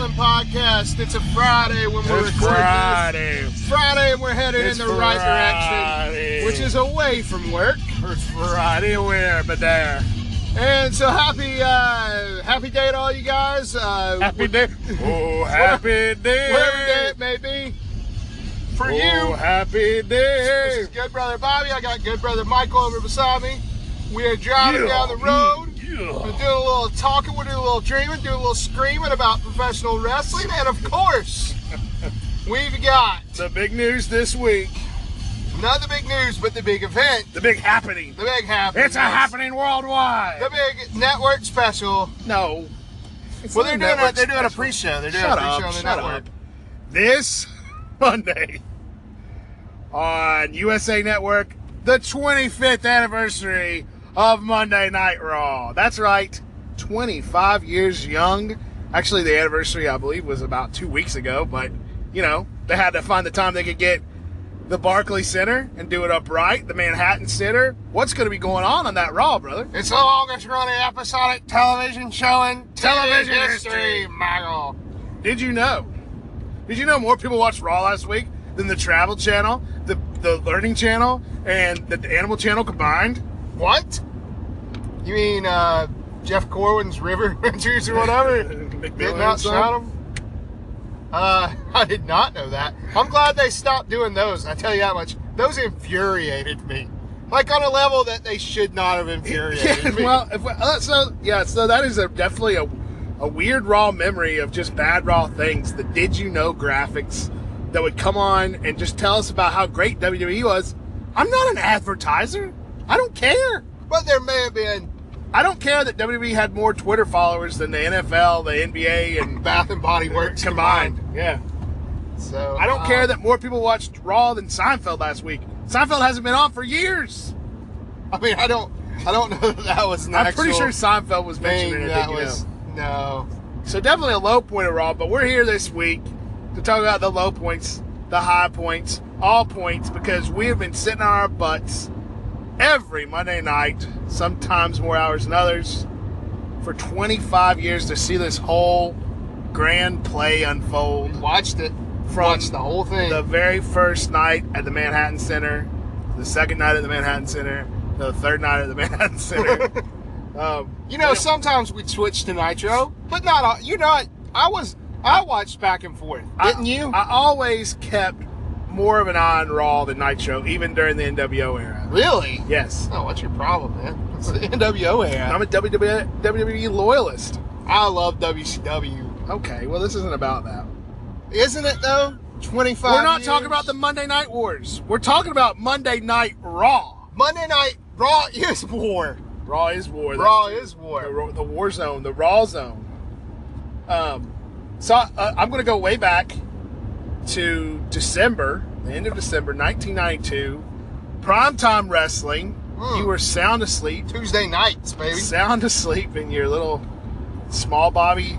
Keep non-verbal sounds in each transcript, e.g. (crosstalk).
Wrestling podcast. It's a Friday when we're It's recording Friday. this. Friday and we're headed It's in the right direction, which is away from work. It's Friday where, but there. And so happy, uh, happy day to all you guys. Uh, Happy day. (laughs) Oh, happy day. whatever day it may be. For Oh, you, happy this day. is Good Brother Bobby. I got Good Brother Michael over beside me. We are driving Yeah, down the road. We're doing a little talking, we're doing a little dreaming, doing a little screaming about professional wrestling, and of course, (laughs) we've got The big news this week. not the big news, but the big event, The big happening. the big happening. It's a happening worldwide. The big network special. no. It's Well, they're doing a, they're doing a pre-show. They're doing Shut a pre-show up, on the network. up. This (laughs) Monday on USA Network, the 25th anniversary of Monday Night Raw. That's right, 25 years young. Actually, the anniversary, I believe, was about two weeks ago, but, you know, they had to find the time they could get the Barclay Center and do it upright, the Manhattan Center. What's going to be going on on that Raw, brother? It's the longest running episodic television show in Television history. history, Michael. Did you know? Did you know more people watched Raw last week than the Travel Channel, the the Learning Channel, and the Animal Channel combined? What? You mean uh, Jeff Corwin's River (laughs) Adventures or whatever? (laughs) Didn't Son? outshout him? Uh, (laughs) I did not know that. I'm glad they stopped doing those. I tell you that much. Those infuriated me. Like on a level that they should not have infuriated Yeah, me. well, if, uh, so yeah, so that is a, definitely a, a weird Raw memory of just bad Raw things. The Did You Know graphics that would come on and just tell us about how great WWE was. I'm not an advertiser. I don't care. but there may have been I don't care that WWE had more Twitter followers than the NFL, the NBA, and Bath and Body Works combined. combined. Yeah. So I don't um, care that more people watched Raw than Seinfeld last week. Seinfeld hasn't been on for years. I mean, I don't. I don't know (laughs) that that was an I'm pretty sure Seinfeld was mentioned in it. that was know? no. So definitely a low point of Raw, but we're here this week to talk about the low points, the high points, all points, because we have been sitting on our butts every Monday night, sometimes more hours than others, for 25 years to see this whole grand play unfold. Watched it. From Watched the whole thing. the very first night at the Manhattan Center, the second night at the Manhattan Center, the third night at the (laughs) Manhattan Center. (laughs) um, You know, sometimes we switch to Nitro, but not all. You know, what? I was I watched back and forth, didn't I, you? I always kept more of an eye on Raw than Nitro, even during the NWO era. Really? Yes. Oh, what's your problem, man? It's the NWO era. I'm a WWE, WWE loyalist. I love WCW. Okay, well, this isn't about that. Isn't it though? Twenty five. We're not talking about the Monday Night Wars. We're talking about Monday Night Raw. Monday Night Raw is war. Raw is war. Raw is war. The, the war zone, the Raw zone. Um, so uh, I'm going to go way back to December, the end of December 1992. Primetime wrestling. Hmm. You were sound asleep. Tuesday nights, baby. sound asleep in your little small Bobby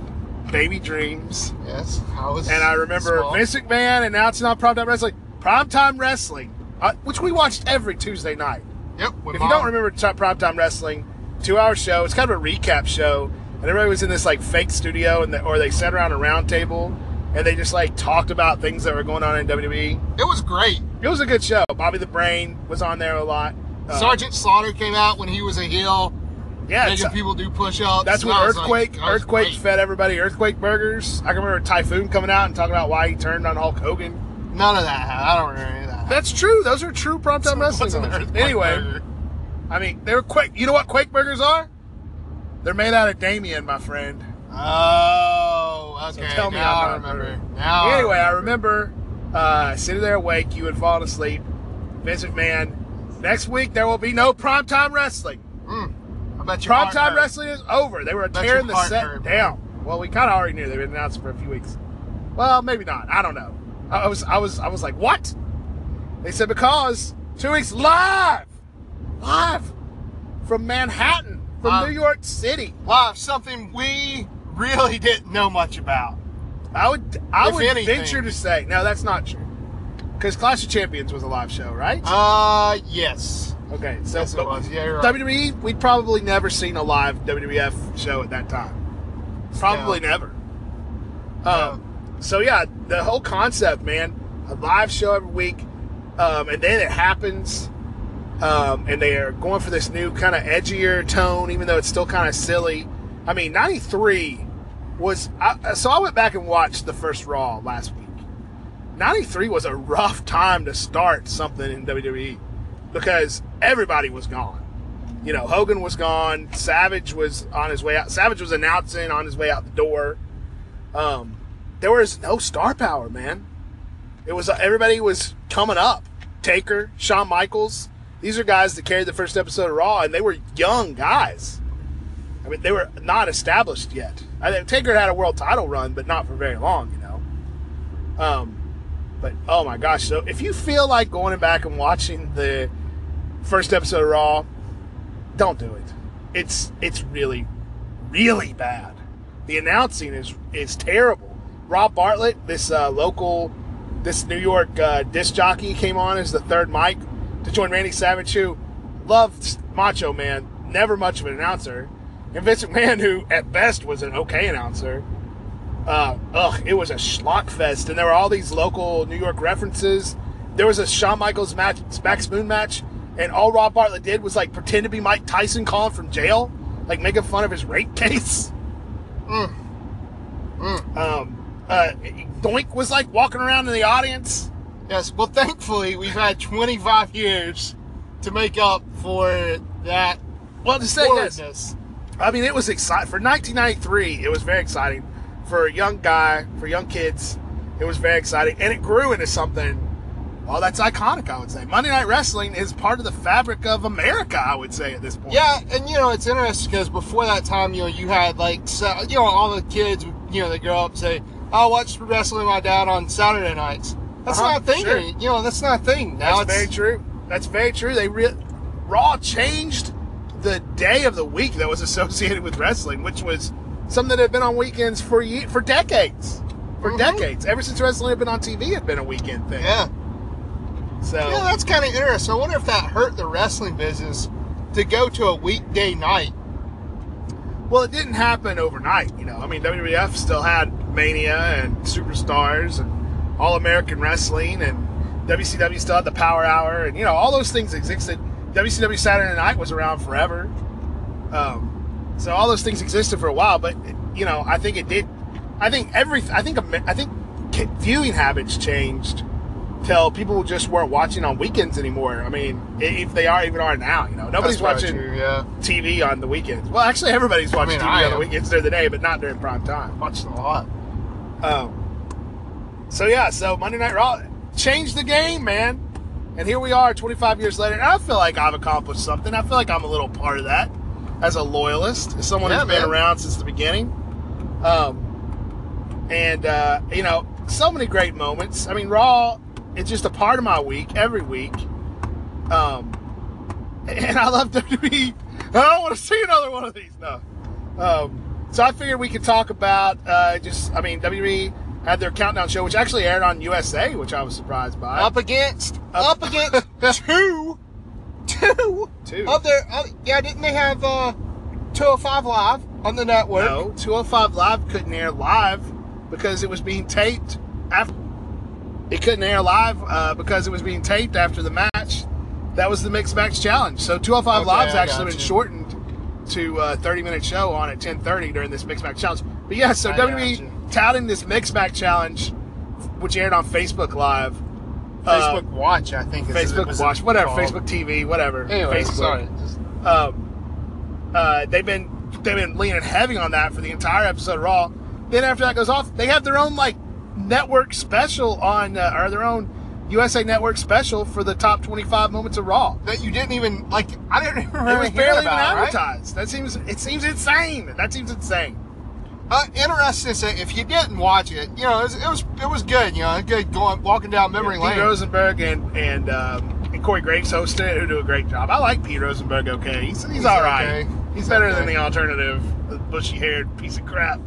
baby dreams. Yes, I was. And I remember small. Vince McMahon announcing on Primetime Wrestling, Primetime Wrestling, uh, which we watched every Tuesday night. Yep. If you don't remember t- Primetime Wrestling, two hour show, it's kind of a recap show. And everybody was in this like fake studio, and the, or they sat around a round table and they just like talked about things that were going on in WWE. it was great. It was a good show. Bobby the Brain was on there a lot. Uh, Sergeant Slaughter came out when he was a heel, yeah, making people do push-ups. That's when was like, Earthquake Earthquake great. fed everybody Earthquake burgers. I can remember Typhoon coming out and talking about why he turned on Hulk Hogan. None of that. I don't remember any of that. That's true. Those are true primetime wrestling. What's an Anyway, burger? I mean, they were Quake. You know what Quake burgers are? They're made out of Damien, my friend. Oh, So okay. tell me now I'm I remember. Now anyway, I remember uh, sitting there awake. You had fallen asleep. Vince McMahon. Next week there will be no primetime wrestling. Mm, I bet your Primetime wrestling is over. They were tearing the set hurt, down. Well, we kind of already knew they've been announced for a few weeks. Well, maybe not. I don't know. I was, I was, I was like, what? They said because two weeks live, live from Manhattan, from Uh, New York City. Wow, something we really didn't know much about. I would, I If would anything. venture to say, no, that's not true. Because Clash of Champions was a live show, right? Uh, yes. okay, so Yes, it was. Yeah, right. WWE, we'd probably never seen a live WWF show at that time. probably No. never. Um, so yeah, the whole concept, man, a live show every week, um, and then it happens, um, and they are going for this new kind of edgier tone, even though it's still kind of silly. I mean, '93 was I, so I went back and watched the first Raw last week. '93 was a rough time to start something in WWE because everybody was gone. You know, Hogan was gone. Savage was on his way out. Savage was announcing on his way out the door. Um, there was no star power, man. It was everybody was coming up. Taker, Shawn Michaels. These are guys that carried the first episode of Raw, and they were young guys. I mean, they were not established yet. I think Taker had a world title run, but not for very long, you know. Um, but oh my gosh! So if you feel like going back and watching the first episode of Raw, don't do it. It's it's really, really bad. The announcing is is terrible. Rob Bartlett, this uh, local, this New York uh, disc jockey, came on as the third mic to join Randy Savage, who loved Macho Man, never much of an announcer, and Vince McMahon, who at best was an okay announcer. Uh, ugh, it was a schlock fest, and there were all these local New York references. There was a Shawn Michaels match, Max Moon match, and all Rob Bartlett did was like pretend to be Mike Tyson calling from jail, like making fun of his rape case. Mm. Mm. Um, uh, Doink was like walking around in the audience. Yes. Well, thankfully, we've had 25 years to make up for that Well, to say this. I mean, it was exciting for 1993. It was very exciting for a young guy, for young kids. It was very exciting, and it grew into something. Well, that's iconic. I would say Monday Night Wrestling is part of the fabric of America. I would say at this point. Yeah, and you know it's interesting because before that time, you know, you had like so, you know all the kids, you know, they grow up and say, "I watch wrestling with my dad on Saturday nights." That's Uh-huh, not a thing. sure. You know, that's not a thing now. That's very true. That's very true. They re- Raw changed the day of the week that was associated with wrestling, which was something that had been on weekends for ye- for decades. For Mhm. decades, ever since wrestling had been on TV, it had been a weekend thing. Yeah, So yeah, that's kind of interesting. I wonder if that hurt the wrestling business to go to a weekday night. Well, it didn't happen overnight, you know. I mean, WWF still had Mania and Superstars and All American Wrestling, and WCW still had the Power Hour, and you know, all those things existed. WCW Saturday Night was around forever, um, so all those things existed for a while. But you know, I think it did. I think every. I think. I think viewing habits changed till people just weren't watching on weekends anymore. I mean, if they are, even are now, you know, nobody's watching. true, yeah, TV on the weekends. Well, actually, everybody's watching mean, TV I on the am. weekends during the day, but not during prime time. watched a lot. Um, so yeah, so Monday Night Raw changed the game, man. And here we are, 25 years later, and I feel like I've accomplished something. I feel like I'm a little part of that as a loyalist, as someone Yeah, who's been around since the beginning. Um, and uh, you know, so many great moments. I mean, Raw, it's just a part of my week every week. Um, (laughs) and I love (laughs) WWE. I don't want to see another one of these. No. Um, so I figured we could talk about uh, just. I mean, WWE had their countdown show, which actually aired on USA, which I was surprised by. Up against, (laughs) Up- up, against two, two, Two. of their. Uh, yeah, didn't they have uh, 205 live on the network? No, 205 Live couldn't air live because it was being taped after. It couldn't air live uh, because it was being taped after the match. That was the mixed match challenge. So 205 Okay, Live's I actually been you. shortened to a 30 minute show on at 10:30 during this mixed match challenge. But yeah, so I WWE. Touting this mixed match challenge, which aired on Facebook Live. uh, Facebook Watch, I think. Facebook was Watch, whatever, called. Facebook TV, whatever. Anyway, Facebook. sorry. Just- um, uh, they've been they've been leaning heavy on that for the entire episode of Raw. Then after that goes off, they have their own like network special on uh, or their own USA Network special for the top 25 moments of Raw. that you didn't even like. I didn't even It remember was hearing barely even it, right? advertised. That seems it seems insane. That seems insane. Uh, interesting to say, if you didn't watch it, you know, it was it was, it was good. You know, good going walking down memory Pete lane. Rosenberg and and, um, and Corey Graves hosted it, who do a great job. I like Pete Rosenberg. Okay, he's he's, He's all right. okay. He's, He's better okay. than the alternative, the bushy-haired piece of crap.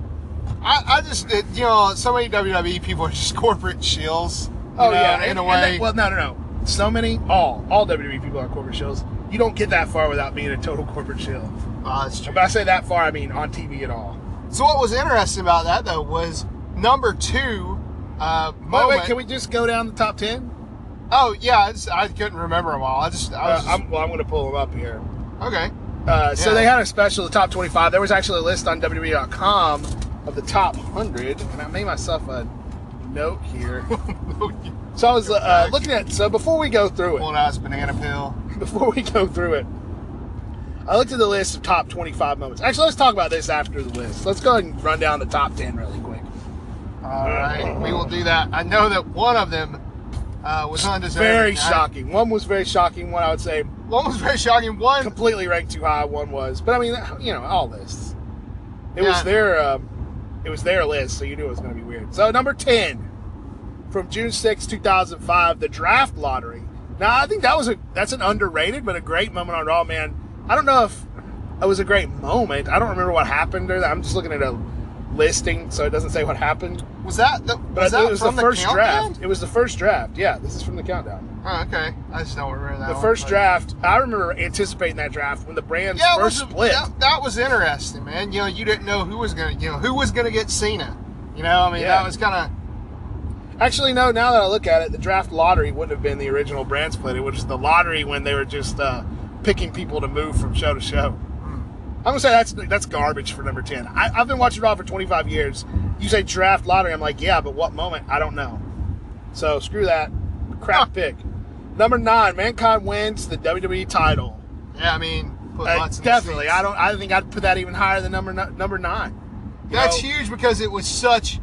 I, I just, it, you know, so many WWE people (laughs) are just corporate shills. Oh know, yeah, in and- a way. they- well, no, no, no. So many, all all WWE people are corporate shills. You don't get that far without being a total corporate shill. Oh, that's true. But I say that far, I mean on TV at all. So what was interesting about that though was number two uh, Wait, moment. wait, can we just go down the top 10? Oh yeah, I, just, I couldn't remember them all. I just, I Uh, was just- I'm, well, I'm going to pull them up here. okay. Uh, so Yeah. they had a special, the top 25. There was actually a list on WWE.com of the top 100, and I made myself a note here. (laughs) So I was uh, looking at. So before we go through it, Pulled out banana peel. (laughs) before we go through it, I looked at the list of top 25 moments. Actually, let's talk about this after the list. Let's go ahead and run down the top 10 really quick. All right, we will do that. I know that one of them uh, was undeserving. Very I- shocking. One was very shocking. One I would say One was very shocking. One, completely ranked too high. One was, but I mean, you know, all lists. It Yeah, was their, um, it was their list, so you knew it was going to be weird. So number 10 from June 6, 2005, the draft lottery. Now I think that was a that's an underrated but a great moment on Raw, man. I don't know if it was a great moment. I don't remember what happened there. I'm just looking at a listing, so it doesn't say what happened. was that the, But was that it was the first countdown? draft. It was the first draft. Yeah, this is from the countdown. Oh, okay. I just don't remember that. The one, first but- draft. I remember anticipating that draft when the brands Yeah, it first was, split. That, that was interesting, man. You know, you didn't know who was gonna, you know, who was gonna get Cena. You know, I mean, Yeah. that was kind of Actually, no. Now that I look at it, the draft lottery wouldn't have been the original brand split. It was the lottery when they were just uh, picking people to move from show to show. I'm gonna say that's that's garbage for number ten. I, I've been watching Raw for 25 years. You say draft lottery, I'm like, yeah, but what moment? I don't know. So screw that. Crap pick. Number nine, Mankind wins the WWE title. yeah. I mean, put Uh, in definitely. I don't. I think I'd put that even higher than number number nine. You That's know, huge because it was such,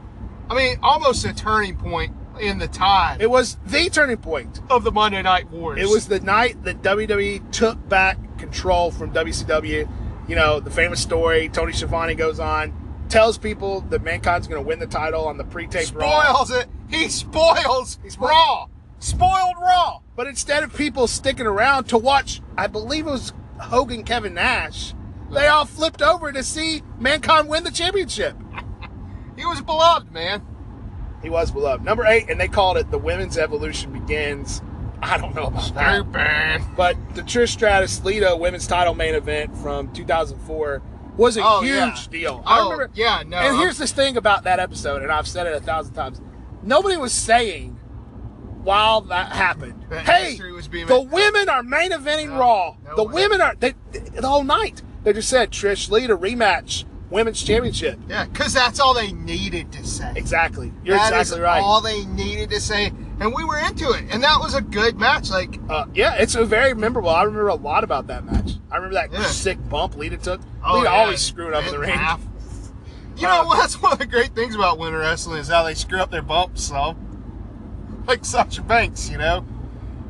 I mean, almost a turning point in the tide It was the turning point. of the Monday Night Wars. It was the night that WWE took back control from WCW. You know, the famous story Tony Schiavone goes on, tells people that Mankind's going to win the title on the pre-tape Raw. spoils it. He spoils spoiled- Raw. Spoiled Raw. But instead of people sticking around to watch, I believe it was Hogan Kevin Nash, they all flipped over to see Mankind win the championship. (laughs) He was beloved, man. He was beloved. Number eight, and they called it the Women's Evolution Begins. I don't know about that. But the Trish Stratus Lita women's title main event from 2004 was a Oh, huge yeah. deal. I Oh, remember. yeah, no, And here's this thing about that episode, and I've said it a thousand times. Nobody was saying while that happened, That "Hey, was being the made." women are main eventing No, Raw. no the way. women are they, the whole night." They just said Trish Lita rematch women's championship. Yeah, because that's all they needed to say. Exactly. You're That is exactly right. all they needed to say, and we were into it, and that was a good match. Like, Uh, yeah, it's a very memorable. I remember a lot about that match. I remember that Yeah. sick bump Lita took. oh, Lita yeah, always screwing up in the ring. half. You Uh, know, that's one of the great things about winter wrestling is how they screw up their bumps. So, like Sasha Banks, you know.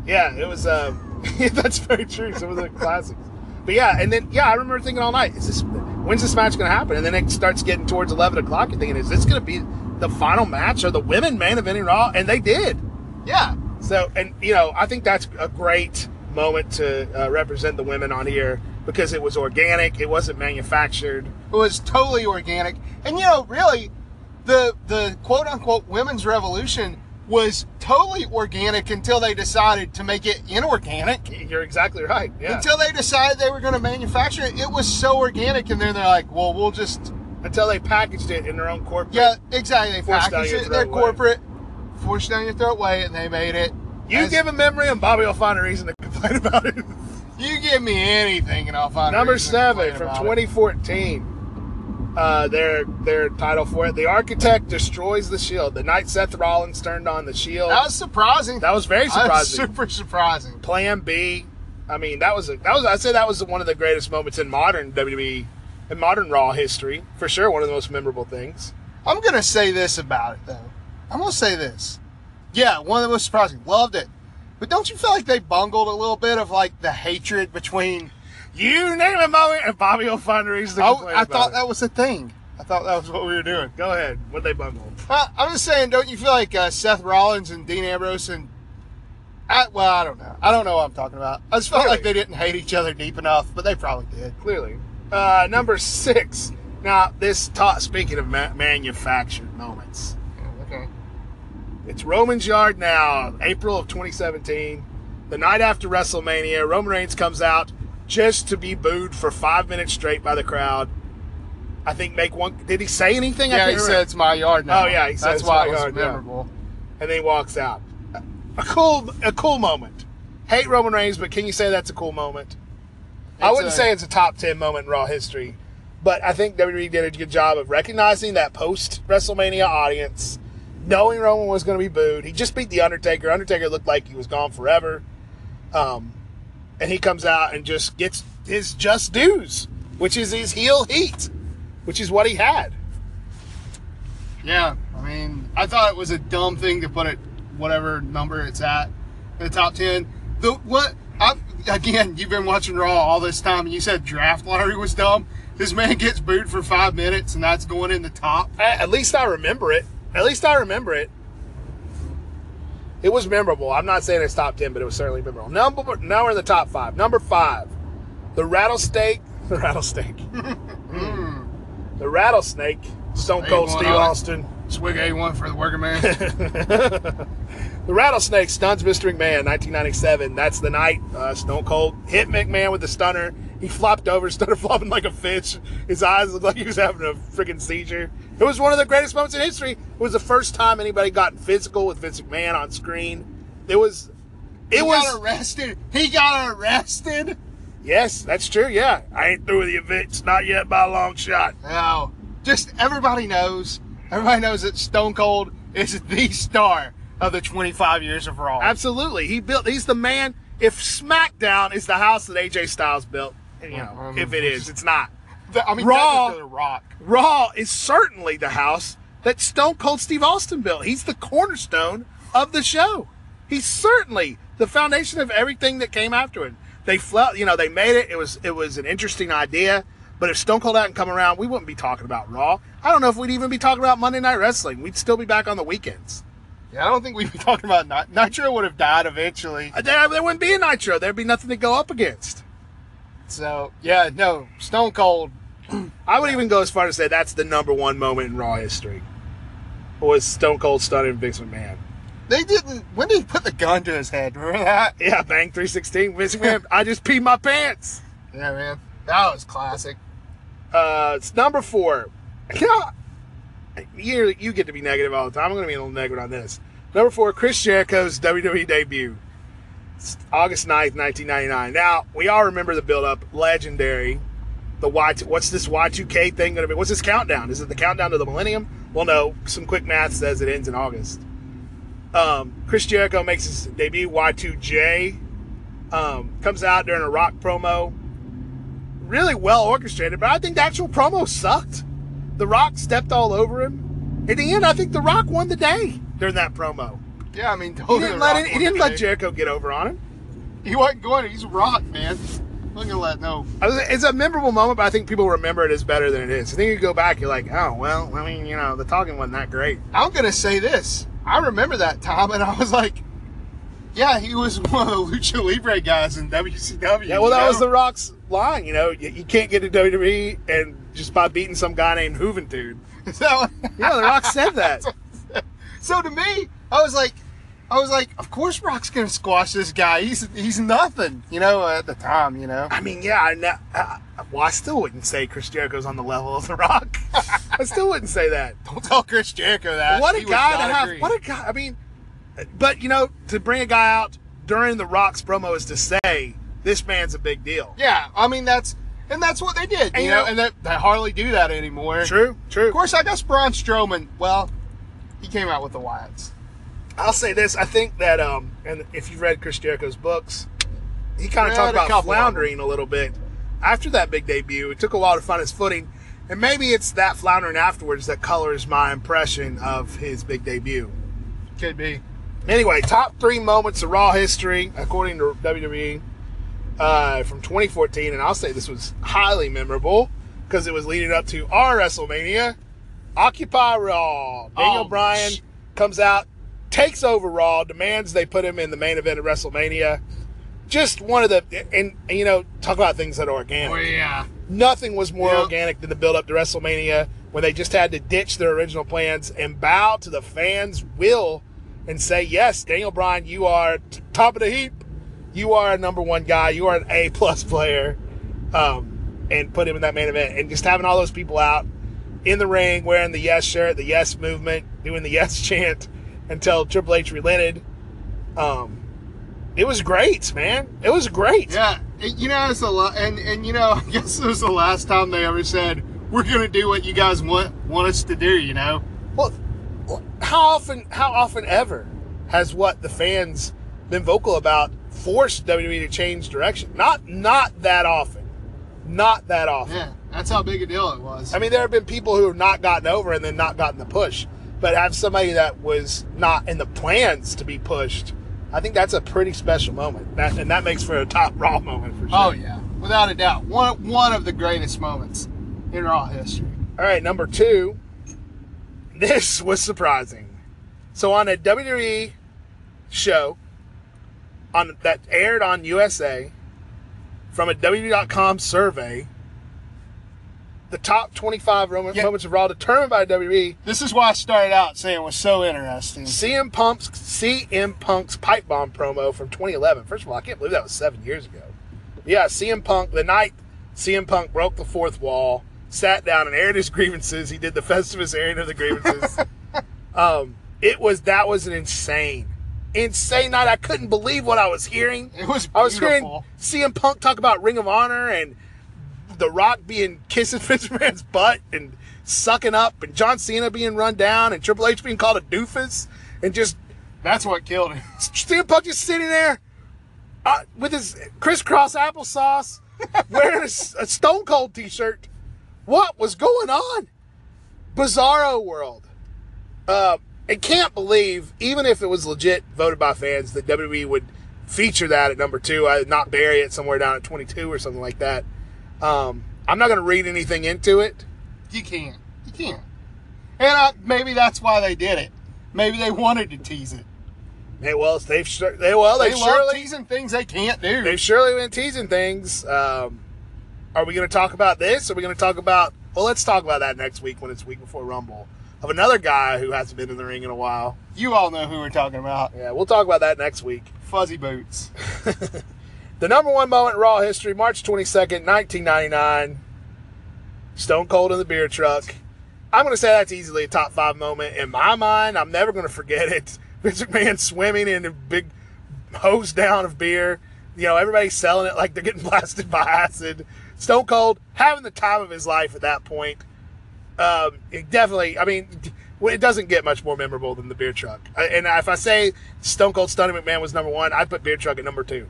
Yeah, it was. Uh, (laughs) that's very true. Some of the classics. But yeah, and then yeah, I remember thinking all night, is this when's this match going to happen? And then it starts getting towards eleven o'clock, and thinking, is this going to be the final match or the women main eventing Raw? And they did. Yeah, So, and you know, I think that's a great moment to uh, represent the women on here because it was organic, it wasn't manufactured. it was totally organic, and you know, really, the the quote unquote women's revolution was totally organic until they decided to make it inorganic. You're exactly right. Yeah. Until they decided they were going to manufacture it, it was so organic, and then they're like, "Well, we'll just Until they packaged it in their own corporate. yeah, exactly." They packaged it in their way. corporate, forced down your throat way, and they made it. You as- give a memory, and Bobby will find a reason to complain (laughs) about it. you give me anything, and I'll find a Number reason seven from about it. 2014. Uh, their their title for it. The Architect destroys the Shield. The night Seth Rollins turned on the Shield. That was surprising. That was very That was surprising. super surprising. Plan B. I mean, that was a, that was I'd say that was one of the greatest moments in modern WWE, in modern Raw history for sure. One of the most memorable things. I'm gonna say this about it though. I'm gonna say this. Yeah, one of the most surprising. Loved it. But don't you feel like they bungled a little bit of like the hatred between? You name a moment, and Bobby will find a reason to I, complain I about thought it. that was a thing. I thought that was what we were doing. Go ahead. What they bungled? Uh, I'm just saying, don't you feel like uh, Seth Rollins and Dean Ambrose and I, well, I don't know. I don't know what I'm talking about. I just felt Really? like they didn't hate each other deep enough, but they probably did. Clearly. Uh, number six. Now, this ta- speaking of ma- manufactured moments, Okay. it's Roman's Yard now, April of 2017. The night after WrestleMania, Roman Reigns comes out just to be booed for five minutes straight by the crowd. I think make one. Did he say anything? Yeah, he remember. said it's my yard now. Oh, yeah, he said that's it's why my it was yard memorable. and then he walks out. A cool, a cool moment. Hate Roman Reigns, but can you say that's a cool moment? I wouldn't a- say it's a top ten moment in Raw history, but I think WWE did a good job of recognizing that post WrestleMania audience, knowing Roman was going to be booed. He just beat the Undertaker. Undertaker looked like he was gone forever, um, and he comes out and just gets his just dues, which is his heel heat, which is what he had. Yeah, I mean, I thought it was a dumb thing to put it whatever number it's at in the top ten. The what? I, again, you've been watching Raw all this time, and you said draft lottery was dumb. This man gets booed for five minutes, and that's going in the top. At at least I remember it. At least I remember it. It was memorable. I'm not saying it's top ten, but it was certainly memorable. Number now we're in the top five. Number five, the rattlesnake. (laughs) The rattlesnake. (laughs) the rattlesnake. Stone Cold Hey, Steve one on it. Austin. Swig A one for the working man. (laughs) the rattlesnake stuns Mr. McMahon, 1997. That's the night uh, Stone Cold hit McMahon with the stunner. He flopped over, (laughs) started flopping like a fish. His eyes looked like he was having a freaking seizure. It was one of the greatest moments in history. It was the first time anybody got physical with Vince McMahon on screen. It was. It he was. got arrested. He got arrested. yes, that's true. Yeah, I ain't through with you, Vince. Not yet by a long shot. No, just everybody knows. Everybody knows that Stone Cold is the star of the 25 years of Raw. Absolutely, he built. He's the man. If SmackDown is the house that AJ Styles built, you know, Um, if it is, it's not. The- I mean, Raw- Rock. Raw is certainly the house that Stone Cold Steve Austin built. He's the cornerstone of the show. He's certainly the foundation of everything that came after it. They felt, you know, they made it. It was it was an interesting idea. But if Stone Cold hadn't come around, we wouldn't be talking about Raw. I don't know if we'd even be talking about Monday Night Wrestling. We'd still be back on the weekends. Yeah, I don't think we'd be talking about Nit- Nitro would have died eventually. Uh, There, there wouldn't be a Nitro. There'd be nothing to go up against. So yeah, no, Stone Cold. I would even go as far as to say that's the number one moment in Raw history. Was Stone Cold stunning Vince McMahon. They didn't. When did he put the gun to his head? Remember that? Yeah, bang 316. Vince McMahon, I just peed my pants. Yeah, man, that was classic. Uh, it's number four. You know, you, you get to be negative all the time. I'm going to be a little negative on this. Number four, Chris Jericho's WWE debut. August 9th, 1999. Now, we all remember the build up. Legendary. The Y, what's this Y2K thing going to be? What's this countdown? Is it the countdown to the millennium? Well, no. Some quick math says it ends in August. Um, Chris Jericho makes his debut. Y2J um, comes out during a rock promo really well orchestrated, but I think the actual promo sucked. The Rock stepped all over him. In the end, I think The Rock won the day during that promo. Yeah, I mean, (laughs) He didn't let it, he didn't let. Jericho get over on him. He wasn't going. He's a Rock, man. Wasn't gonna let no. It's a memorable moment, but I think people remember it as better than it is. I think you go back, you're like, oh well, I mean, you know, the talking wasn't that great. I'm gonna say this. I remember that time, and I was like, yeah, he was (laughs) one of the Lucha Libre guys in WCW. Yeah, well, that know? was The Rock's line. You know, you, you can't get to WWE and just by beating some guy named Juventud. (laughs) So, Yeah, The Rock said that. so to me, I was like, I was like, of course Rock's gonna squash this guy. He's he's nothing, you know, at the time, you know. I mean, yeah, I, know, uh, well, I still wouldn't say Chris Jericho's on the level of The Rock. (laughs) I still wouldn't say that. Don't tell Chris Jericho that. what a He guy to have! agree. What a guy! I mean, but you know, to bring a guy out during the Rock's promo is to say this man's a big deal. yeah, I mean that's and that's what they did, And you you know, know- and they, they hardly do that anymore. True, true. Of course, I guess Braun Strowman. Well, he came out with the Wyatts. I'll say this: I think that, um, and if you've read Chris Jericho's books, he kind of talked about floundering a little bit after that big debut. It took a while to find his footing, and maybe it's that floundering afterwards that colors my impression of his big debut. Could be. Anyway, top three moments of Raw history, according to WWE, uh, from 2014. And I'll say this was highly memorable because it was leading up to our WrestleMania. Occupy Raw. Daniel Oh, Bryan sh- comes out, takes over Raw, demands they put him in the main event of WrestleMania. Just one of the, and, and you know, talk about things that are organic Oh yeah. nothing was more Yep. organic than the build up to WrestleMania when they just had to ditch their original plans and bow to the fans' will and say, yes, Daniel Bryan, you are t- top of the heap. You are a number one guy. You are an A plus player. Um, and put him in that main event. And just having all those people out in the ring wearing the yes shirt, the yes movement, doing the yes (laughs) chant until Triple H relented. Um, it was great, man. It was great. Yeah, you know it's a lot, and and you know (laughs) I guess it was the last time they ever said we're gonna do what you guys want want us to do. You know, Well, how often, how often ever has what the fans been vocal about forced WWE to change direction? Not, not that often. Not that often. yeah, that's how big a deal it was. I mean, there have been people who have not gotten over and then not gotten the push, but have somebody that was not in the plans to be pushed. I think that's a pretty special moment, that, and that makes for a top Raw moment for sure. oh yeah, without a doubt, one one of the greatest moments in Raw history. All right, number two. This was surprising. So on a WWE show on that aired on USA from a WWE.com survey, the top 25 Roman Yeah. moments of Raw determined by WWE, This is why I started out saying it was so interesting. CM Punk's CM Punk's pipe bomb promo from 2011. First of all, I can't believe that was seven years ago. Yeah, CM Punk, the night CM Punk broke the fourth wall, sat down and aired his grievances. He did the Festivus airing of the grievances. (laughs) um, it was that was an insane, insane night. I couldn't believe what I was hearing. It was I was hearing. CM Punk talk about Ring of Honor and The Rock being kissing (laughs) Vince McMahon's butt and sucking up, and John Cena being run down, and Triple H being called a doofus, and just That's what killed him. (laughs) CM Punk just sitting there uh, with his crisscross applesauce, (laughs) wearing a Stone Cold T-shirt. What was going on? Bizarro world. Uh, I can't believe, even if it was legit voted by fans, that WWE would feature that at number two. I would not bury it somewhere down at 22 or something like that. Um, I'm not going to read anything into it. You can't. You can't. And I, maybe that's why they did it. Maybe they wanted to tease it. Hey, well, they've they well They love surely teasing things they can't do. They've surely been teasing things. Um, are we going to talk about this? Are we going to talk about? Well, let's talk about that next week when it's week before Rumble of another guy who hasn't been in the ring in a while. You all know who we're talking about. Yeah, we'll talk about that next week. Fuzzy boots. (laughs) The number one moment in Raw history, March twenty second, nineteen ninety nine. Stone Cold in the beer truck. I'm going to say that's easily a top five moment in my mind. I'm never going to forget it. (laughs) Vince McMahon swimming in a big hose down of beer. You know, everybody's selling it like they're getting (laughs) blasted by acid. Stone Cold having the time of his life at that point. Um, it definitely, I mean, it doesn't get much more memorable than the beer truck. And if I say Stone Cold Stunning McMahon was number one, I'd put beer truck at number two.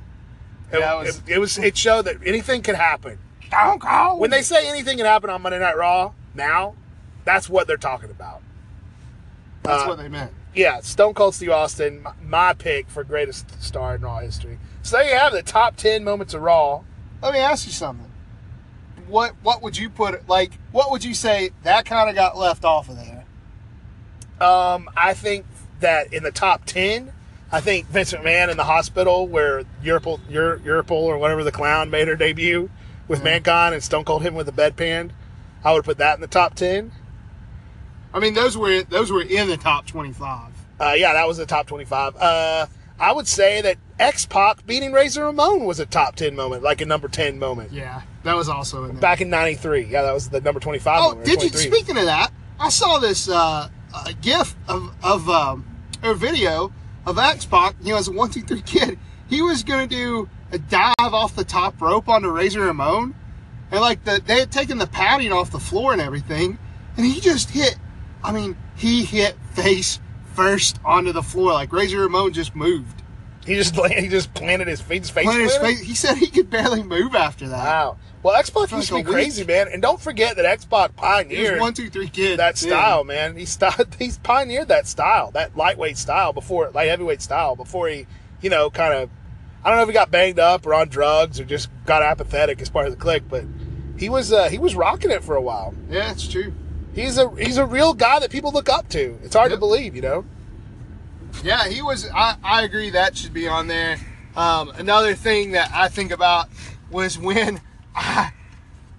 It, Yeah, it was- it, it was. It showed that anything could happen. Stone Cold. When they say anything can happen on Monday Night Raw now, that's what they're talking about. That's uh, what they meant. Yeah, Stone Cold Steve Austin, my, my pick for greatest star in Raw history. So there you have the top ten moments of Raw. Let me ask you something. What what would you put like what would you say that kind of got left off of there? Um, I think that in the top ten, I think Vince McMahon in the hospital where Yurple, Eur, Yurple or whatever the clown made her debut with Mankind and Stone Cold him with a bedpan. I would put that in the top ten. I mean those were those were in the top 25. Uh, yeah, that was the top 25. Uh, I would say that X Pac beating Razor Ramon was a top 10 moment, like a number 10 moment. Yeah, that was also in there. Back in 93. Yeah, that was the number 25 Oh, moment. did you? Speaking of that, I saw this uh, GIF of of um, a video of X Pac. You know, as a one two three kid, he was gonna do a dive off the top rope onto Razor Ramon, and like the they had taken the padding off the floor and everything, and he just hit. I mean, he hit face first onto the floor. Like Razor Ramon just moved. He just (laughs) he just planted his face. His face, Planted his face. He said he could barely move after that. Wow. Well, X Pac used to be week. crazy, man. And don't forget that X Pac pioneered one two three kid. that style, man. He started, (laughs) he's pioneered that style, that lightweight style before, light heavyweight style before he, you know, kind of, I don't know if he got banged up or on drugs or just got apathetic as part of the clique, but he was, uh, he was rocking it for a while. Yeah, it's true. He's a, he's a real guy that people look up to. It's hard to believe, you know. Yeah, he was. I, I agree that should be on there. Um, another thing that I think about was when (laughs) I,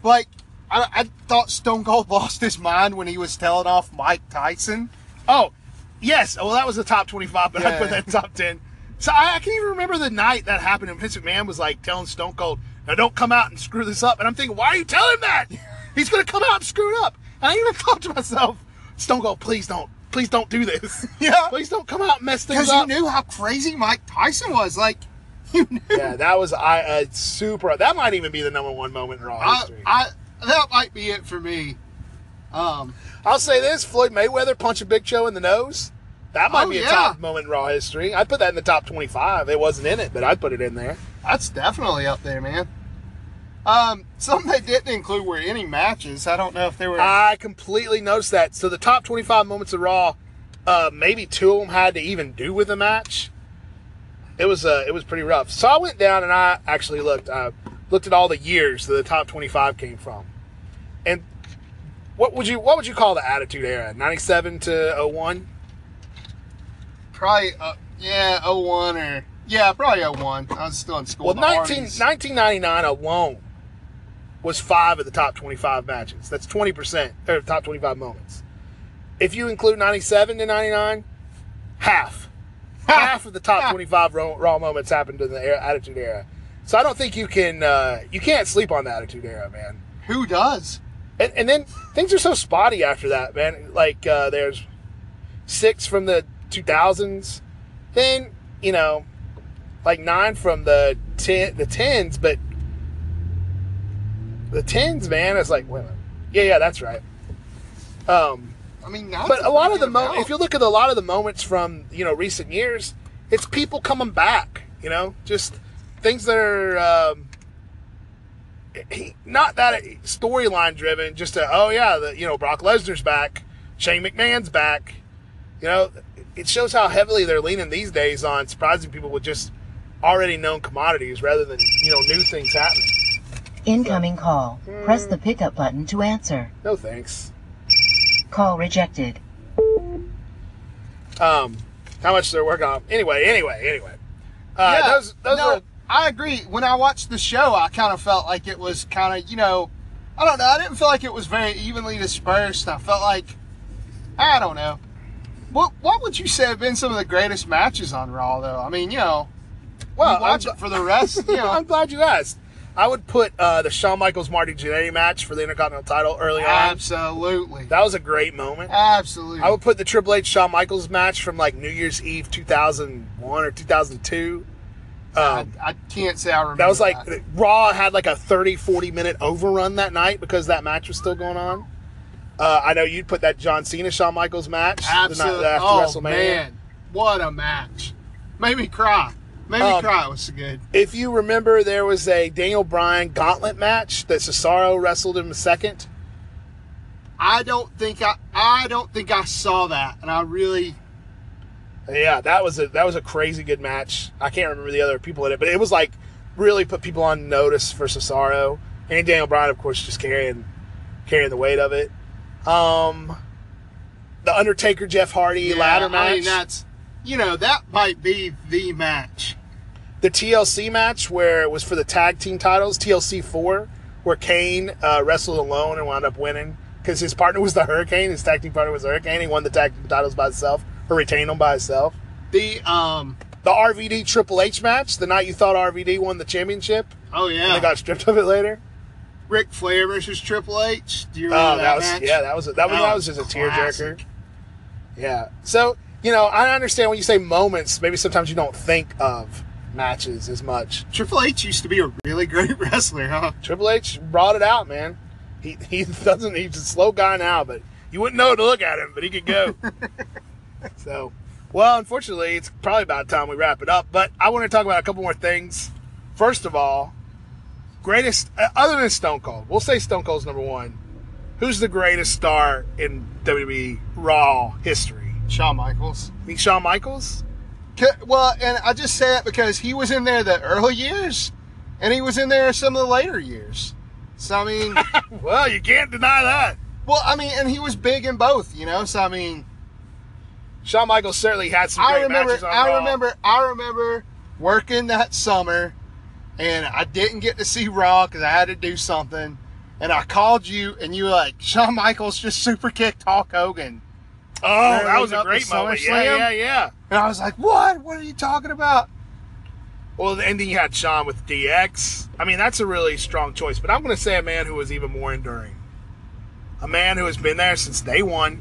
like, I, I thought Stone Cold lost his mind when he was telling off Mike Tyson. Oh, yes. Well, that was the top 25, but I put that in top 10. So I, I can even remember the night that happened, and Vince McMahon was like telling Stone Cold, Now don't come out and screw this up. And I'm thinking, why are you telling him that? (laughs) He's going to come out and screw it up. And I even (laughs) thought to myself, Stone Cold, please don't, please don't do this. (laughs) Yeah. please don't come out and mess things up. Because you knew how crazy Mike Tyson was. Like, (laughs) you knew. yeah, that was I uh, super. That might even be the number one moment in Raw I, history. I, that might be it for me. Um, I'll say this: Floyd Mayweather punching Big Show in the nose. That might Oh, be a yeah. top moment in Raw history. I'd put that in the top twenty-five. It wasn't in it, but I'd put it in there. that's definitely up there, man. Um, something they didn't include were any matches. I don't know if they were. I completely noticed that. So the top twenty-five moments of Raw, uh, maybe two of them had to even do with a match. It was uh, it was pretty rough. So I went down and I actually looked. I looked at all the years that the top twenty-five came from, and what would you what would you call the Attitude Era? Ninety-seven to 01? probably, uh, yeah, 01 or. Yeah, probably 01. I was still in school. Well, The 19, Hardys. 1999 alone was five of the top 25 matches. That's 20% or top 25 moments. If you include 97 to 99, half. half of the top 25 raw, raw moments happened in the era, Attitude Era. So I don't think you can uh, you can't sleep on the Attitude Era, man. Who does? And, and then things are so spotty after that, man. Like uh, there's six from the 2000s, then you know, like nine from the ten, the tens, but the tens, man, it's like, wait a minute. yeah, yeah, that's right. Um, I mean, that's but a lot of the mo- mo- if you look at a lot of the moments from you know recent years, it's people coming back. You know, just things that are um, he- not that storyline driven. Just a, oh yeah, the, you know Brock Lesnar's back, Shane McMahon's back. You know, it shows how heavily they're leaning these days on surprising people with just already known commodities rather than you know new things happening. Incoming call. Press the pickup button to answer. No thanks. Call rejected. Um, how much they're working on. Anyway, anyway, anyway. Uh, yeah, those those no, are I agree. When I watched the show, I kind of felt like it was kind of, you know, I don't know. I didn't feel like it was very evenly dispersed. I felt like, I don't know. What What would you say have been some of the greatest matches on Raw, though? I mean, you know, well. you watch I'm, it for the rest. You (laughs) know, I'm glad you asked. I would put uh, the Shawn Michaels Marty Jannetty match for the Intercontinental title early on. absolutely, That was a great moment. absolutely. I would put the Triple H Shawn Michaels match from like New Year's Eve 2001 or 2002. I, Um, I can't say I remember. that was like that. Raw had like a 30 40 minute overrun that night because that match was still going on. Uh, I know you'd put that John Cena Shawn Michaels match the night absolutely. after Oh WrestleMania. man, what a match! Made me cry. Made me Um, cry. It was so good. If you remember, there was a Daniel Bryan gauntlet match that Cesaro wrestled him second. I don't think I I don't think I saw that, and I really Yeah, that was a that was a crazy good match. I can't remember the other people in it, but it was like really put people on notice for Cesaro and Daniel Bryan, of course, just carrying carrying the weight of it. Um, the Undertaker Jeff Hardy yeah, ladder I match, mean, that's you know that might be the match. The TLC match where it was for the tag team titles, TLC four, where Kane uh, wrestled alone and wound up winning because his partner was the Hurricane. His tag team partner was the Hurricane. He won the tag team titles by himself or retained them by himself. The um The RVD Triple H match, the night you thought RVD won the championship, oh and yeah, they got stripped of it later. Ric Flair versus Triple H. Do you Oh, remember that, that, was match? yeah, that was that, was that was just a tearjerker. Yeah. So you know, I understand when you say moments. Maybe sometimes you don't think of matches as much. Triple H used to be a really great (laughs) wrestler, huh? Triple H brought it out, man. He he (laughs) doesn't. He's a slow guy now, but you wouldn't know to look at him, but he could go. (laughs) so, well, unfortunately, it's probably about time we wrap it up. But I want to talk about a couple more things. First of all, greatest uh, other than Stone Cold, we'll say Stone Cold's number one. Who's the greatest star in WWE Raw history? Shawn Michaels. You think Shawn Michaels? Well, and I just say it because he was in there the early years, and he was in there some of the later years. So I mean, (laughs) Well, you can't deny that. well, I mean, and he was big in both, you know. So I mean, Shawn Michaels certainly had some I remember, I Raw. remember, I remember working that summer, and I didn't get to see Raw because I had to do something. And I called you, and you were like, Shawn Michaels just super kicked Hulk Hogan. Oh, that was a great moment. Yeah, yeah, yeah. And I was like, what? What are you talking about? Well, and then you had Shawn with DX. I mean, that's a really strong choice. But I'm going to say a man who was even more enduring. A man who has been there since day one.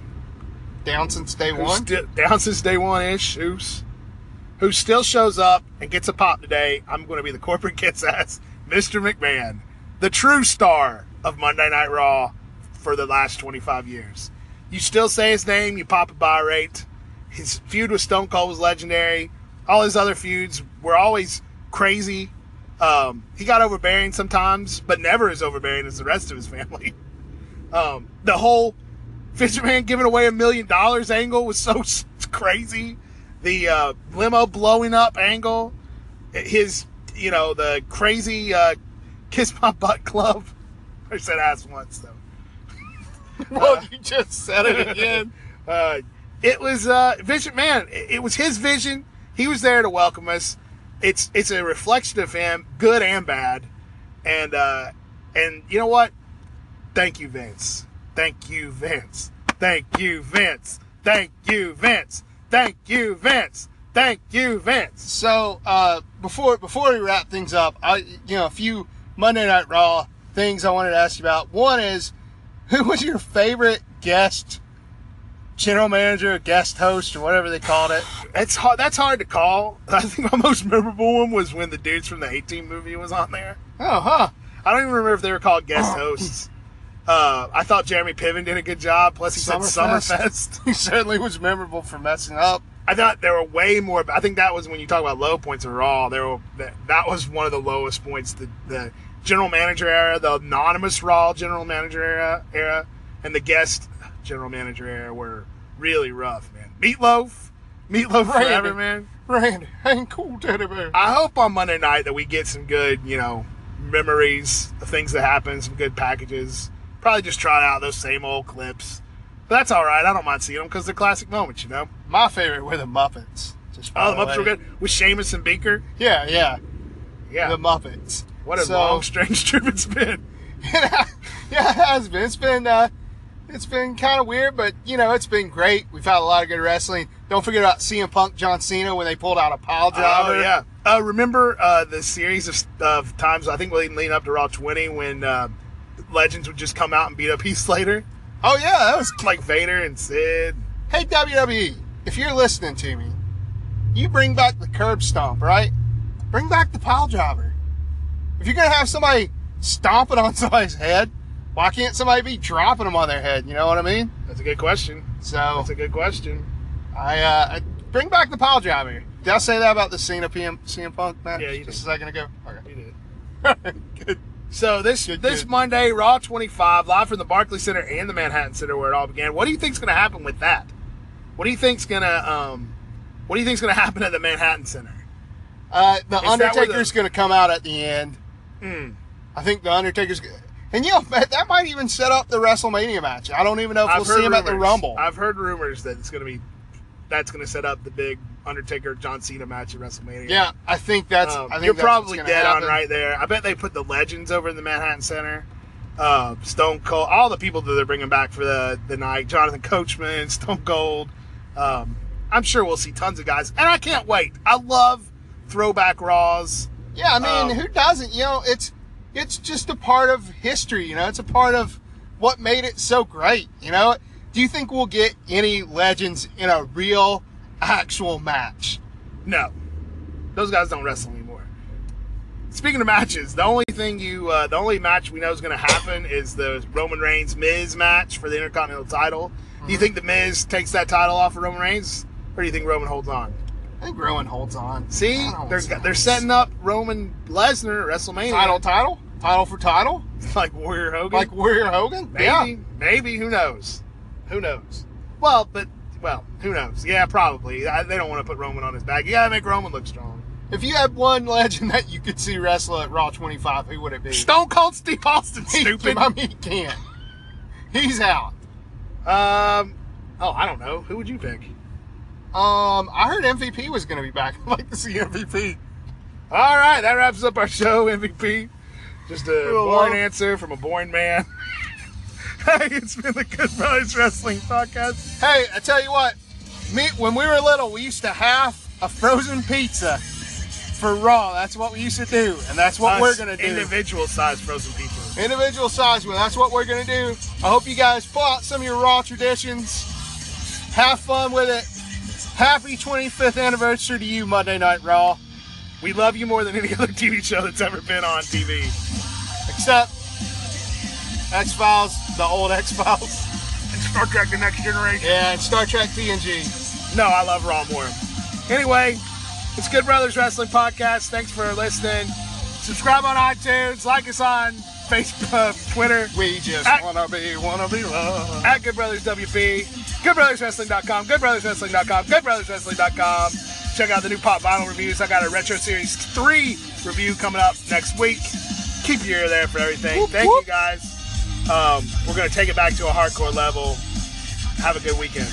Down since day one. down since day one ish. Who's who still shows up and gets a pop today. I'm going to be the corporate kiss ass, Mr. McMahon, the true star of Monday Night Raw for the last 25 years. You still say his name, you pop a buy rate. His feud with Stone Cold was legendary. All his other feuds were always crazy. Um, he got overbearing sometimes, but never as overbearing as the rest of his family. (laughs) Um, the whole Fisherman giving away a million dollars angle was so (laughs) crazy. The uh, limo blowing up angle, his, you know, the crazy uh, kiss my butt club. (laughs) I said ass once though. Well, (laughs) you just said it again. (laughs) Uh, it was uh, Vision Man. It, it was his vision. He was there to welcome us. It's it's a reflection of him, good and bad. And uh, and you know what? Thank you, Vince. Thank you, Vince. Thank you, Vince. Thank you, Vince. Thank you, Vince. Thank you, Vince. So uh, before before we wrap things up, I you know a few Monday Night Raw things I wanted to ask you about. One is who was your favorite guest general manager, guest host, or whatever they called it? (sighs) It's hard. That's hard to call. (laughs) I think my most memorable one was when the dudes from the A-Team movie was on there. Oh, huh. I don't even remember if they were called guest (clears throat) hosts. Uh, I thought Jeremy Piven did a good job. Plus, he said Summerfest. Summerfest. (laughs) He certainly was memorable for messing up. I thought there were way more. I think that was when you talk about low points of Raw. There were that, that was one of the lowest points. The, the general manager era, the anonymous Raw general manager era, era, and the guest general manager era were really rough, man. Meatloaf, Meatloaf Randy. forever, man. Randy, ain't cool teddy bear. I hope on Monday night that we get some good, you know, memories of things that happened, some good packages. Probably just trot out those same old clips. But that's all right. I don't mind seeing them because they're classic moments, you know. My favorite were the Muppets. Just Oh, the Muppets were good with Sheamus and Beaker. Yeah, yeah, Yeah, the Muppets. What a So- long, strange (laughs) trip it's been. (laughs) yeah, it has been. It's been uh, it's been kind of weird, but you know, it's been great. We've had a lot of good wrestling. Don't forget about CM Punk, John Cena when they pulled out a pile driver. Oh yeah. Uh, remember uh, the series of, of times I think leading up to Raw 20 when uh, legends would just come out and beat up (laughs) Heath Slater, Oh yeah, that was. like Vader and Sid. Hey WWE, if you're listening to me, you bring back the curb stomp, right? Bring back the pile driver. If you're gonna have somebody stomping on (laughs) somebody's head, why can't somebody be dropping them on their head? You know what I mean? That's a good question. So That's a good question. I, uh, I bring back the pile driver. Did I say that about the Cena PM CM Punk match? Yeah, you just did. a second ago. Okay. You did. (laughs) Good. So this Good, this good. Monday, Raw 25, live from the Barclays Center and the Manhattan Center, where it all began. What do you think's going to happen with that? What do you think's going to um, What do you think's going (laughs) to happen at the Manhattan Center? Uh, the Is Undertaker's going to come out at the end. Hmm. I think the Undertaker's, and you know that might even set up the WrestleMania match. I don't even know if we'll see him at the Rumble. I've heard rumors that it's going to be that's going to set up the big Undertaker John Cena match at WrestleMania. yeah, I think that's. Um, I think you're that's probably dead gonna on right there. I bet they put the legends over in the Manhattan Center. Uh, Stone Cold, all the people that they're bringing back for the the night. Jonathan Coachman, (laughs) Stone Cold. Um, I'm sure we'll see tons of guys, and I can't wait. I love throwback Raws. Yeah, I mean, Um, who doesn't? You know, it's it's just a part of history. You know, it's a part of what made it so great. You know, do you think we'll get any legends in a real, actual match? No, those guys don't wrestle anymore. Speaking of matches, the only thing you, uh, the only match we know is going to happen is the Roman Reigns Miz match for the Intercontinental title. Do you think the Miz takes that title off of Roman Reigns, or do you think Roman holds on? I think Roman holds on. See, they're they're setting up Roman Lesnar at WrestleMania, title, title, title for title, (laughs) like Warrior Hogan. like Warrior Hogan. maybe, Yeah, maybe who knows? Who knows? Well, but well, who knows? Yeah, probably. I, they don't want to put Roman on his back. You gotta make Roman look strong. if you had one (laughs) legend that you could see wrestle at Raw 25, who would it be? Stone Cold Steve Austin, (laughs) stupid. I mean, he can't. He's out. Um, oh, I don't know. Who would you pick? Um, I heard MVP was going to be back. (laughs) I'd like to see MVP. All right, that wraps up our show, MVP. Just a Hello. boring answer from a boring man. (laughs) hey, it's been the Good Brothers Wrestling Podcast. Hey, I tell you what, me when we were little, we used to have a frozen pizza for Raw. That's what we used to do, and that's what Us we're gonna do. Individual size frozen pizza. Individual size one. That's what we're gonna do. I hope you guys pull out some of your Raw traditions. Have fun with it. Happy 25th anniversary to you, Monday Night Raw. We love you more than any (laughs) other TV show that's ever been on TV. Except X Files, the old X Files. And Star Trek: The Next Generation. Yeah, and Star Trek TNG. No, I love Raw more. Anyway, it's Good Brothers Wrestling Podcast. Thanks for listening. Subscribe on iTunes. Like us on Facebook, Twitter. We just Act- wanna be, wanna be loved. at Good Brothers WP, GoodBrothersWrestling.com, GoodBrothersWrestling.com, GoodBrothersWrestling.com. Check out the new Pop Vinyl reviews. I got a Retro Series 3 review coming up next week. Keep your ear there for everything. Whoop, Thank whoop. you guys. Um, we're going to take it back to a hardcore level. Have a good weekend.